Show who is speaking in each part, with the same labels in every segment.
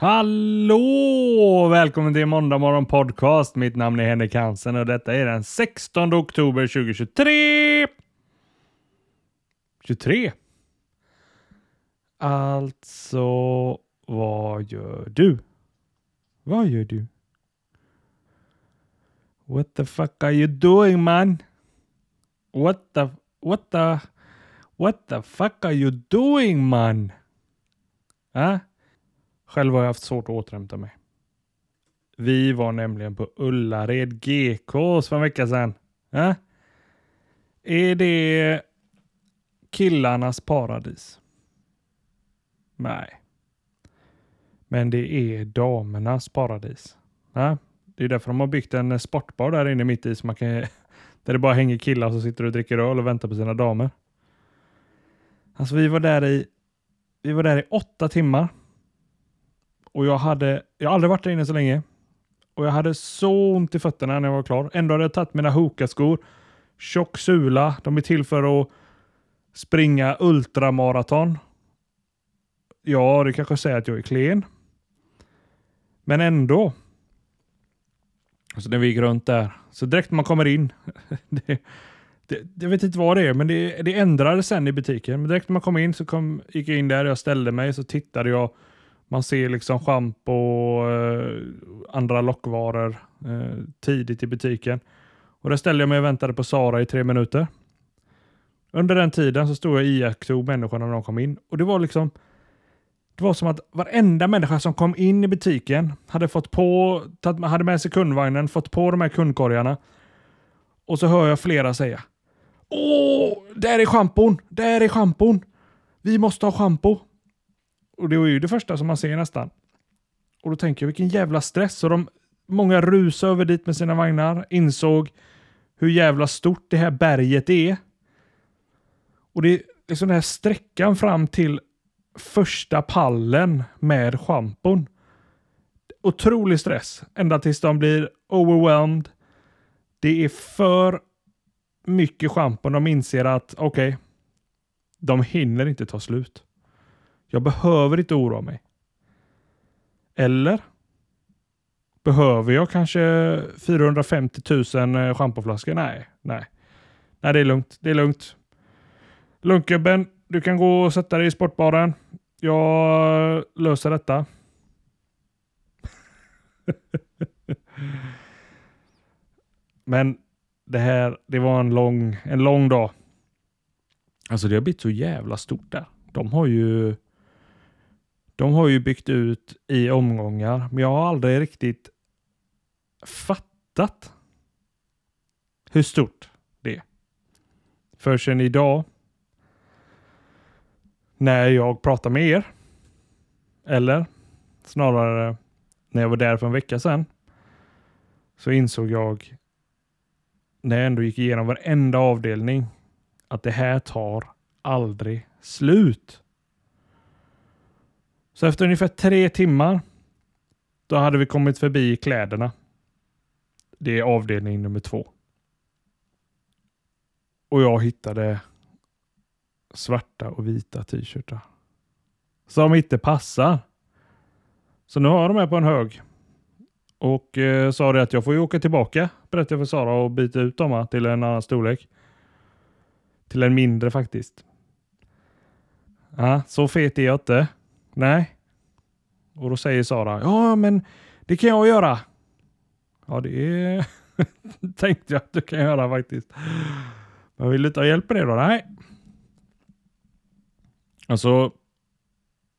Speaker 1: Hallå! Välkommen till Måndag morgon podcast. Mitt namn är Henrik Hansen och detta är den 16 oktober 2023. 23. Alltså, vad gör du? Vad gör du? What the fuck are you doing man? What the, what the, what the fuck are you doing man? Huh? Själv har jag haft svårt att återhämta mig. Vi var nämligen på Ullared GK för en vecka sedan. Äh? Är det killarnas paradis? Nej. Men det är damernas paradis. Äh? Det är därför de har byggt en sportbar där inne mitt i så man kan, där det bara hänger killar som sitter och dricker öl och väntar på sina damer. Alltså vi var där i, vi var där i åtta timmar. Och jag hade, jag har aldrig varit där inne så länge. Och jag hade så ont i fötterna när jag var klar. Ändå hade jag tagit mina Hokaskor. Tjock sula. De är till för att springa ultramaraton. Ja, det kanske säger att jag är klen. Men ändå. Så när vi gick runt där. Så direkt när man kommer in. det, det, jag vet inte vad det är, men det, det ändrades sen i butiken. Men direkt när man kom in så kom, gick jag in där. Jag ställde mig så tittade jag man ser liksom schampo och eh, andra lockvaror eh, tidigt i butiken. Och där ställde jag mig och väntade på Sara i tre minuter. Under den tiden så stod jag och iakttog människorna när de kom in. Och det var liksom det var som att varenda människa som kom in i butiken hade fått på, hade med sig kundvagnen, fått på de här kundkorgarna. Och så hör jag flera säga. Åh, där är schampon! Där är schampon! Vi måste ha schampo! Och det var ju det första som man ser nästan. Och då tänker jag vilken jävla stress. Och de, många rusade över dit med sina vagnar, insåg hur jävla stort det här berget är. Och det är liksom den här sträckan fram till första pallen med schampon. Otrolig stress. Ända tills de blir overwhelmed. Det är för mycket schampon. De inser att okej, okay, de hinner inte ta slut. Jag behöver inte oroa mig. Eller? Behöver jag kanske 450 000 eh, schampoflaskor? Nej, nej. Nej, det är lugnt. Det är lugnt. Lunkgubben. Du kan gå och sätta dig i sportbaren. Jag löser detta. Men det här, det var en lång, en lång dag. Alltså det har blivit så jävla stort där. De har ju de har ju byggt ut i omgångar, men jag har aldrig riktigt fattat hur stort det är. Förrän idag, när jag pratar med er, eller snarare när jag var där för en vecka sedan, så insåg jag när jag ändå gick igenom varenda avdelning att det här tar aldrig slut. Så efter ungefär tre timmar då hade vi kommit förbi kläderna. Det är avdelning nummer två. Och jag hittade svarta och vita t-shirtar. Som inte passar. Så nu har jag de här på en hög. Och eh, sa det att jag får ju åka tillbaka, berättade jag för Sara, och byta ut dem till en annan storlek. Till en mindre faktiskt. Ja, så fet är jag inte. Nej. Och då säger Sara, ja men det kan jag göra. Ja, det tänkte jag att du kan göra faktiskt. Men vill du inte ha hjälp med det då? Nej. Alltså,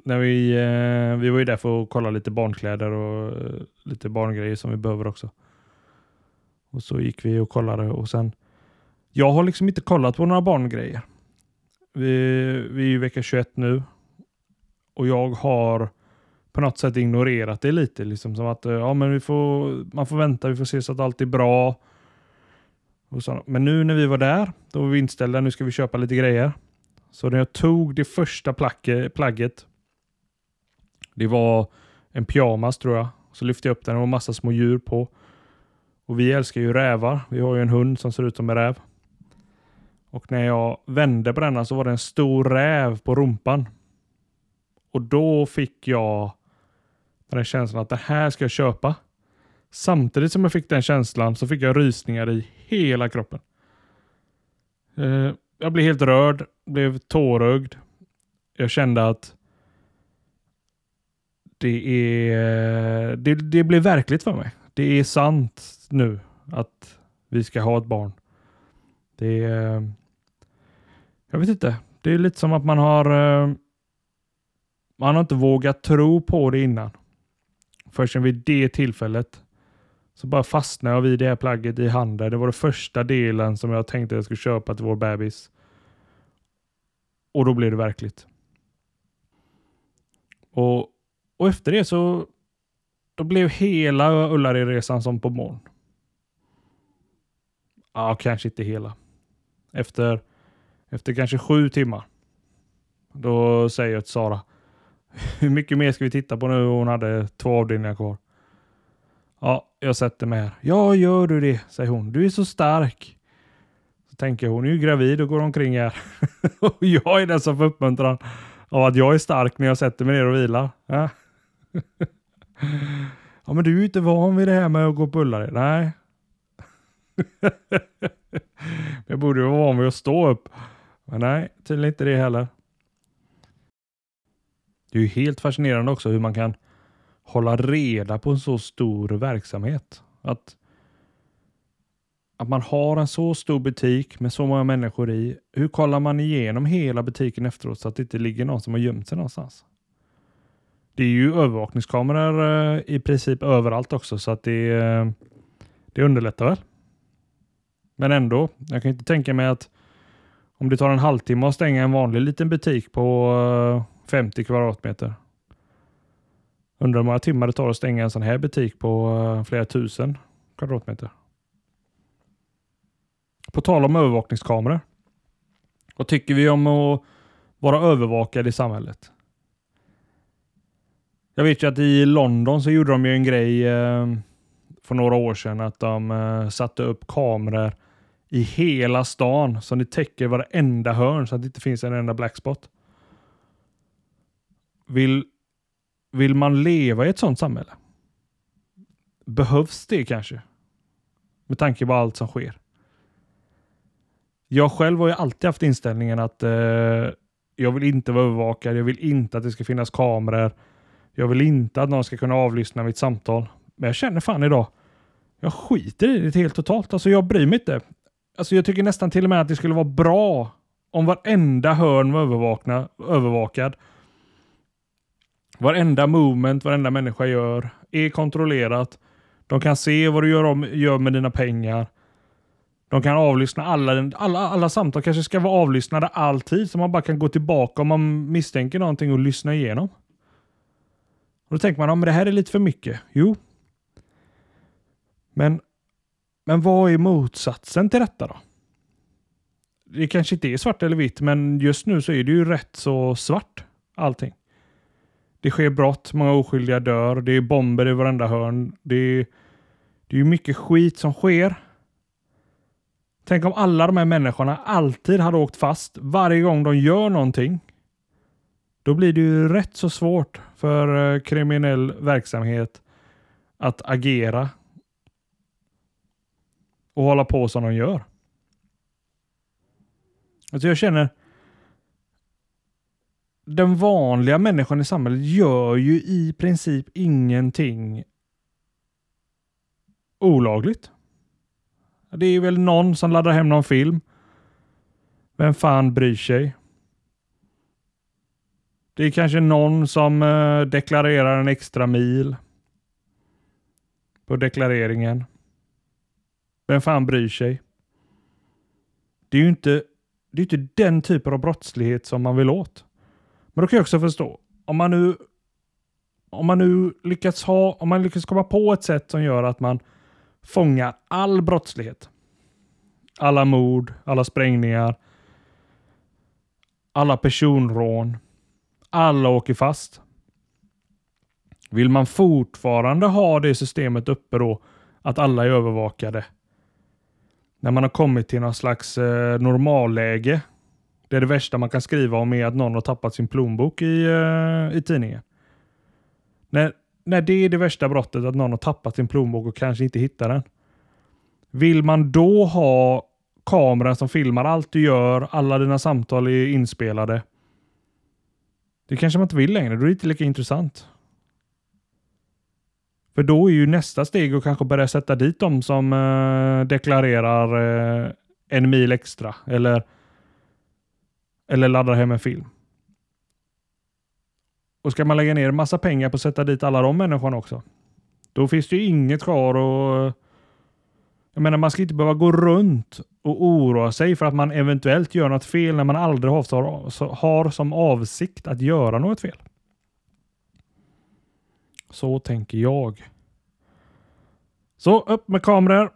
Speaker 1: när vi, eh, vi var ju där för att kolla lite barnkläder och eh, lite barngrejer som vi behöver också. Och så gick vi och kollade och sen. Jag har liksom inte kollat på några barngrejer. Vi, vi är i vecka 21 nu och jag har på något sätt ignorerat det lite. Liksom som att eh, ja, men vi får, man får vänta, vi får se så att allt är bra. Men nu när vi var där, då var vi inställda, nu ska vi köpa lite grejer. Så när jag tog det första plagget, det var en pyjamas tror jag. Så lyfte jag upp den, och massa små djur på. Och vi älskar ju rävar. Vi har ju en hund som ser ut som en räv. Och när jag vände på denna så var det en stor räv på rumpan. Och då fick jag den känslan att det här ska jag köpa. Samtidigt som jag fick den känslan så fick jag rysningar i hela kroppen. Eh, jag blev helt rörd, blev tårögd. Jag kände att det är det, det blev verkligt för mig. Det är sant nu att vi ska ha ett barn. Det är, jag vet inte. Det är lite som att man har eh, man har inte vågat tro på det innan. Förrän vid det tillfället så bara fastnade jag vid det här plagget i handen. Det var den första delen som jag tänkte jag skulle köpa till vår bebis. Och då blev det verkligt. Och, och efter det så då blev hela Ullared-resan som på moln. Ja, kanske inte hela. Efter, efter kanske sju timmar. Då säger jag till Sara. Hur mycket mer ska vi titta på nu? Hon hade två avdelningar kvar. Ja, jag sätter mig här. Ja, gör du det, säger hon. Du är så stark. Så tänker jag, hon är ju gravid och går omkring här. och jag är den som får uppmuntran av att jag är stark när jag sätter mig ner och vilar. Ja, ja men du är ju inte van vid det här med att gå och pulla dig. Nej. jag borde ju vara van vid att stå upp. Men nej, tydligen inte det heller. Det är ju helt fascinerande också hur man kan hålla reda på en så stor verksamhet. Att, att man har en så stor butik med så många människor i. Hur kollar man igenom hela butiken efteråt så att det inte ligger någon som har gömt sig någonstans? Det är ju övervakningskameror eh, i princip överallt också så att det, eh, det underlättar väl. Men ändå, jag kan inte tänka mig att om det tar en halvtimme att stänga en vanlig liten butik på eh, 50 kvadratmeter Undrar hur många timmar det tar att stänga en sån här butik på eh, flera tusen kvadratmeter. På tal om övervakningskameror. Vad tycker vi om att vara övervakade i samhället? Jag vet ju att i London så gjorde de ju en grej eh, för några år sedan att de eh, satte upp kameror i hela stan så det täcker varenda hörn så att det inte finns en enda blackspot. Vill vill man leva i ett sådant samhälle? Behövs det kanske? Med tanke på allt som sker. Jag själv har ju alltid haft inställningen att eh, jag vill inte vara övervakad. Jag vill inte att det ska finnas kameror. Jag vill inte att någon ska kunna avlyssna mitt samtal. Men jag känner fan idag, jag skiter i det helt totalt. Alltså jag bryr mig inte. Alltså jag tycker nästan till och med att det skulle vara bra om varenda hörn var övervakad Varenda movement, varenda människa gör är kontrollerat. De kan se vad du gör, om, gör med dina pengar. De kan avlyssna alla, alla, alla samtal kanske ska vara avlyssnade alltid så man bara kan gå tillbaka om man misstänker någonting och lyssna igenom. Och då tänker man, ja, men det här är lite för mycket. Jo. Men, men vad är motsatsen till detta då? Det kanske inte är svart eller vitt, men just nu så är det ju rätt så svart allting. Det sker brott, många oskyldiga dör, det är bomber i varenda hörn. Det är, det är mycket skit som sker. Tänk om alla de här människorna alltid hade åkt fast varje gång de gör någonting. Då blir det ju rätt så svårt för eh, kriminell verksamhet att agera och hålla på som de gör. Alltså jag känner den vanliga människan i samhället gör ju i princip ingenting olagligt. Det är väl någon som laddar hem någon film. Vem fan bryr sig? Det är kanske någon som eh, deklarerar en extra mil på deklareringen. Vem fan bryr sig? Det är ju inte, det är inte den typen av brottslighet som man vill åt. Men då kan jag också förstå, om man nu om man nu lyckats, ha, om man lyckats komma på ett sätt som gör att man fångar all brottslighet. Alla mord, alla sprängningar, alla personrån. Alla åker fast. Vill man fortfarande ha det systemet uppe då, att alla är övervakade? När man har kommit till någon slags eh, normalläge det är det värsta man kan skriva om är att någon har tappat sin plånbok i, uh, i tidningen. När, när det är det värsta brottet, att någon har tappat sin plånbok och kanske inte hittar den. Vill man då ha kameran som filmar allt du gör, alla dina samtal är inspelade. Det kanske man inte vill längre, då är det inte lika intressant. För då är ju nästa steg att kanske börja sätta dit dem som eh, deklarerar eh, en mil extra eller, eller laddar hem en film. Och ska man lägga ner massa pengar på att sätta dit alla de människorna också, då finns det ju inget kvar och jag menar, man ska inte behöva gå runt och oroa sig för att man eventuellt gör något fel när man aldrig har, har som avsikt att göra något fel. Så tänker jag. Så upp med kameror.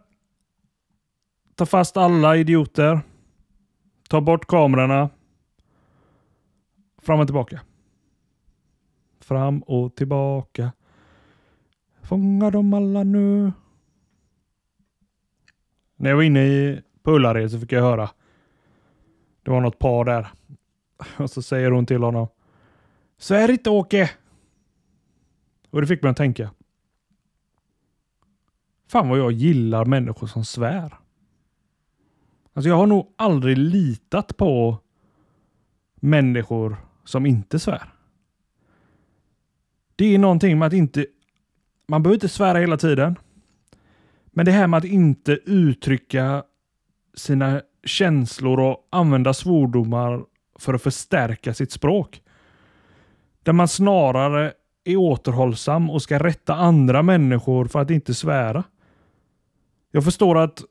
Speaker 1: Ta fast alla idioter. Ta bort kamerorna. Fram och tillbaka. Fram och tillbaka. Fånga dem alla nu. När jag var inne i på Ullared så fick jag höra. Det var något par där. Och så säger hon till honom. Svär inte Åke! Och det fick mig att tänka. Fan vad jag gillar människor som svär. Alltså jag har nog aldrig litat på människor som inte svär. Det är någonting med att inte... Man behöver inte svära hela tiden. Men det här med att inte uttrycka sina känslor och använda svordomar för att förstärka sitt språk. Där man snarare är återhållsam och ska rätta andra människor för att inte svära. Jag förstår att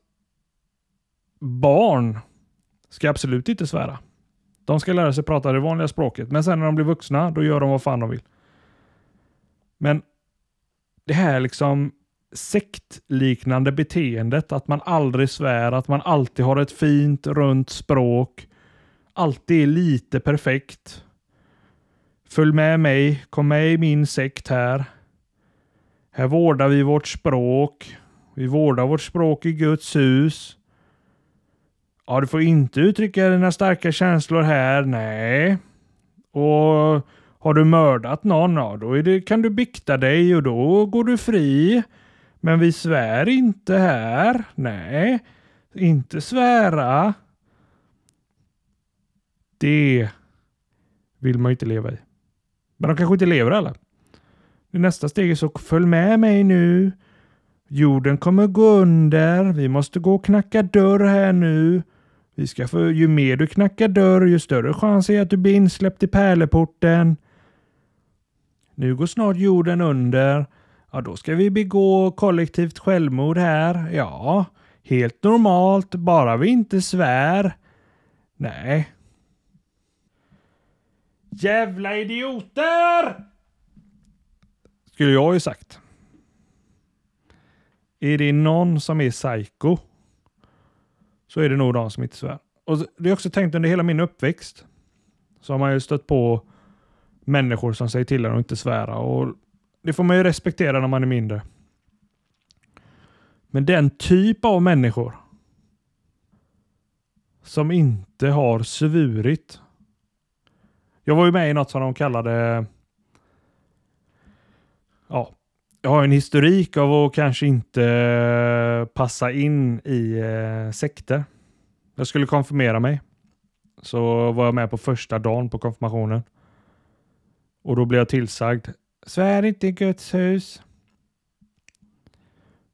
Speaker 1: barn ska absolut inte svära. De ska lära sig prata det vanliga språket, men sen när de blir vuxna, då gör de vad fan de vill. Men det här liksom sektliknande beteendet, att man aldrig svär, att man alltid har ett fint runt språk, alltid är lite perfekt. Följ med mig, kom med i min sekt här. Här vårdar vi vårt språk. Vi vårdar vårt språk i Guds hus. Ja, du får inte uttrycka dina starka känslor här. Nej. Och har du mördat någon, ja, då det, kan du bikta dig och då går du fri. Men vi svär inte här. Nej, inte svära. Det vill man ju inte leva i. Men de kanske inte lever alla. Det nästa steg är så följ med mig nu. Jorden kommer gå under. Vi måste gå och knacka dörr här nu. Vi ska få, ju mer du knackar dörr, ju större chans är att du blir insläppt i pärleporten. Nu går snart jorden under. Ja, då ska vi begå kollektivt självmord här. Ja, helt normalt, bara vi inte svär. Nej. Jävla idioter! Skulle jag ju sagt. Är det någon som är psycho så är det nog de som inte svär. Och Det är också tänkt under hela min uppväxt. Så har man ju stött på människor som säger till en att inte svära. Och det får man ju respektera när man är mindre. Men den typ av människor som inte har svurit. Jag var ju med i något som de kallade Ja, jag har en historik av att kanske inte eh, passa in i eh, sekter. Jag skulle konfirmera mig. Så var jag med på första dagen på konfirmationen. Och då blev jag tillsagd Svär inte i Guds hus.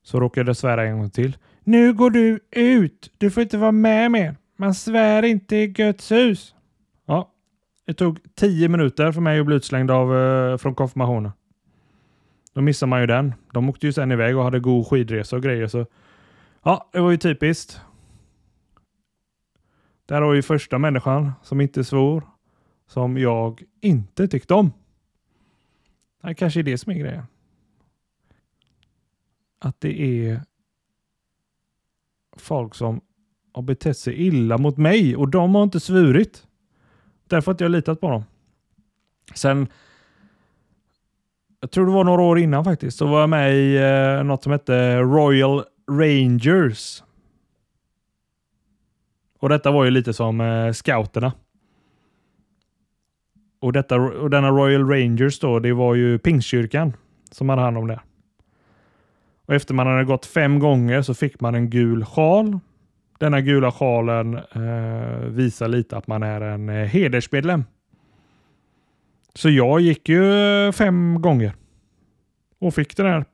Speaker 1: Så råkade jag svära en gång till. Nu går du ut. Du får inte vara med mer. Man svär inte i Guds hus. Ja, det tog tio minuter för mig att bli utslängd av, eh, från konfirmationen. Då missar man ju den. De åkte ju sen iväg och hade god skidresa och grejer. Så ja, det var ju typiskt. Där har vi första människan som inte svor. Som jag inte tyckte om. Det kanske är det som är grejen. Att det är folk som har betett sig illa mot mig och de har inte svurit. Därför att jag litat på dem. Sen, jag tror det var några år innan faktiskt, så var jag med i eh, något som hette Royal Rangers. Och detta var ju lite som eh, scouterna. Och, detta, och denna Royal Rangers då, det var ju Pingstkyrkan som hade hand om det. Och efter man hade gått fem gånger så fick man en gul sjal. Denna gula sjalen eh, visar lite att man är en eh, hedersmedlem. Så jag gick ju eh, fem gånger och fick den här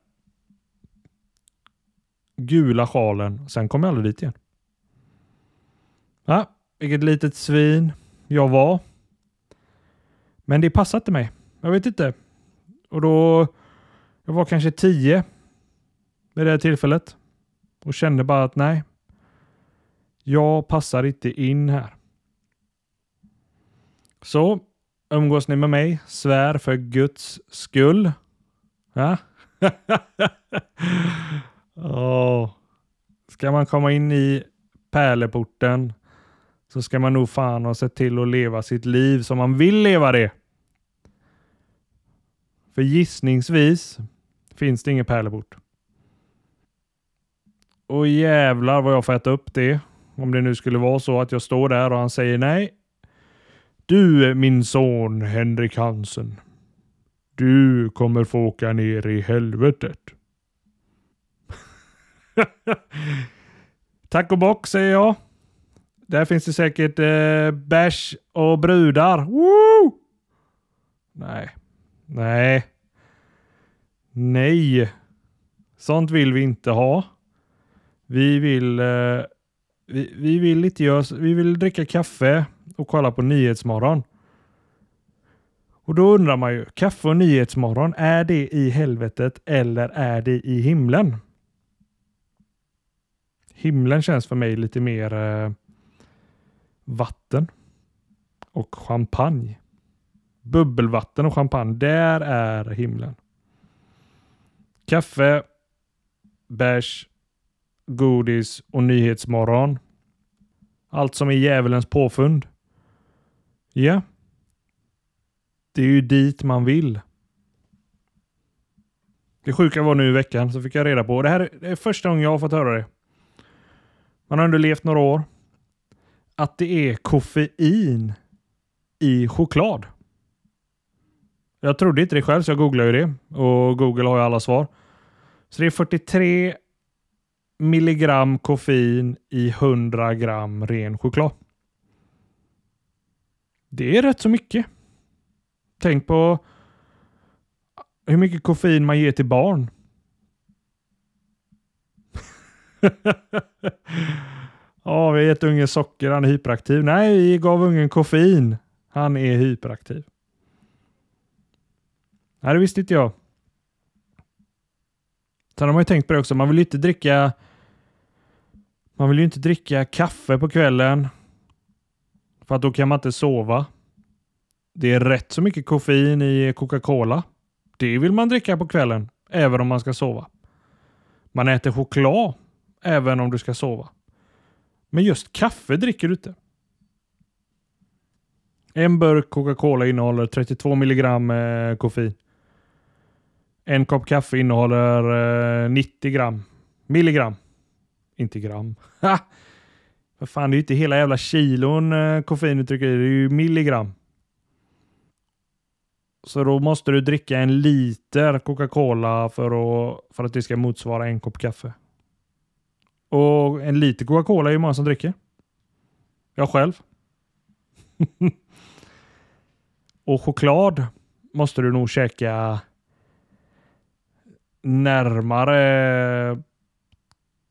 Speaker 1: gula sjalen. Sen kom jag aldrig dit igen. Ja, vilket litet svin jag var. Men det passade inte mig. Jag vet inte. Och då, jag var kanske tio vid det här tillfället och kände bara att nej, jag passar inte in här. Så umgås ni med mig, svär för Guds skull. Ja? oh. Ska man komma in i pärleporten så ska man nog fan ha sett till att leva sitt liv som man vill leva det. För gissningsvis finns det ingen pärleport. Och jävlar vad jag får äta upp det. Om det nu skulle vara så att jag står där och han säger nej. Du min son Henrik Hansen. Du kommer få åka ner i helvetet. Tack och bock säger jag. Där finns det säkert eh, bärs och brudar. Woo! Nej. Nej. Nej. Sånt vill vi inte ha. Vi vill, eh, vi, vi, vill inte göra, vi vill dricka kaffe och kolla på Nyhetsmorgon. Och då undrar man ju, kaffe och Nyhetsmorgon, är det i helvetet eller är det i himlen? Himlen känns för mig lite mer eh, vatten och champagne. Bubbelvatten och champagne, där är himlen. Kaffe, bärs, godis och nyhetsmorgon. Allt som är djävulens påfund. Ja. Det är ju dit man vill. Det sjuka var nu i veckan så fick jag reda på, det här är första gången jag har fått höra det. Man har ändå levt några år. Att det är koffein i choklad. Jag trodde inte det själv så jag googlade ju det och Google har ju alla svar. Så det är 43 milligram koffein i 100 gram ren choklad. Det är rätt så mycket. Tänk på hur mycket koffein man ger till barn. ja, vi har gett ungen socker, han är hyperaktiv. Nej, vi gav ungen koffein. Han är hyperaktiv. Nej, det visste inte jag. Sen har man ju tänkt på det också. Man vill ju inte dricka man vill ju inte dricka kaffe på kvällen. För att då kan man inte sova. Det är rätt så mycket koffein i Coca-Cola. Det vill man dricka på kvällen, även om man ska sova. Man äter choklad, även om du ska sova. Men just kaffe dricker du inte. En burk Coca-Cola innehåller 32 milligram eh, koffein. En kopp kaffe innehåller eh, 90 gram. Milligram. Inte gram. Ha! För fan, det är ju inte hela jävla kilon eh, koffein du trycker i. Det är ju milligram. Så då måste du dricka en liter Coca-Cola för att, för att det ska motsvara en kopp kaffe. Och en liter Coca-Cola är ju många som dricker. Jag själv. och choklad måste du nog käka närmare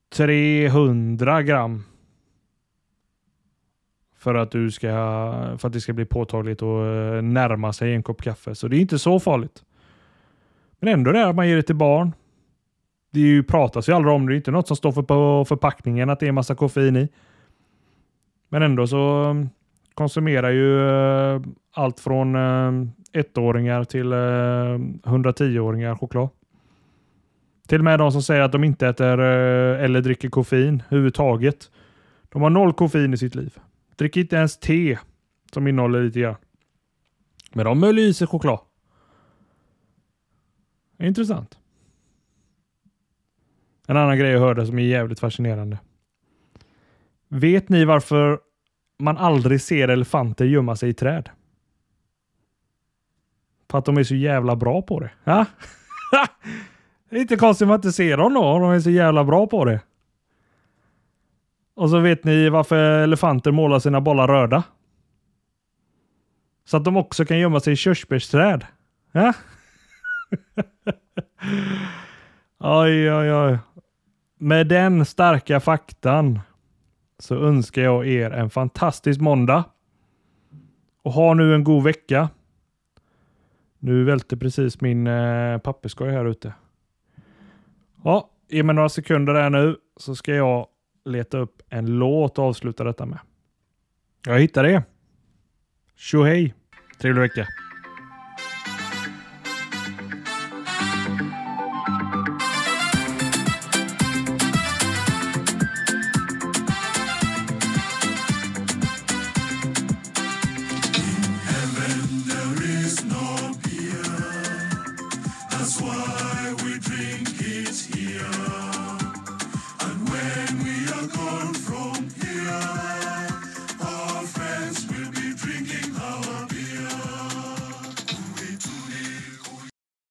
Speaker 1: 300 gram. För att, du ska, för att det ska bli påtagligt och eh, närma sig en kopp kaffe. Så det är inte så farligt. Men ändå det att man ger det till barn. Det ju, pratas ju aldrig om det. Det är inte något som står för på förpackningen att det är massa koffein i. Men ändå så mm, konsumerar ju eh, allt från eh, ettåringar till 110-åringar choklad. Till och med de som säger att de inte äter eh, eller dricker koffein överhuvudtaget. De har noll koffein i sitt liv. Dricker inte ens te som innehåller lite grann. Men de möller i sig choklad. Intressant. En annan grej jag hörde som är jävligt fascinerande. Vet ni varför man aldrig ser elefanter gömma sig i träd? För att de är så jävla bra på det. Ja? det är inte konstigt att man inte ser dem då, de är så jävla bra på det. Och så vet ni varför elefanter målar sina bollar röda? Så att de också kan gömma sig i körsbärsträd. Ja? oj, oj, oj. Med den starka faktan så önskar jag er en fantastisk måndag. Och ha nu en god vecka. Nu välte precis min eh, papperskorg här ute. Ja, ge mig några sekunder där nu så ska jag leta upp en låt och avsluta detta med. Jag hittade det. Tjohej! Trevlig vecka!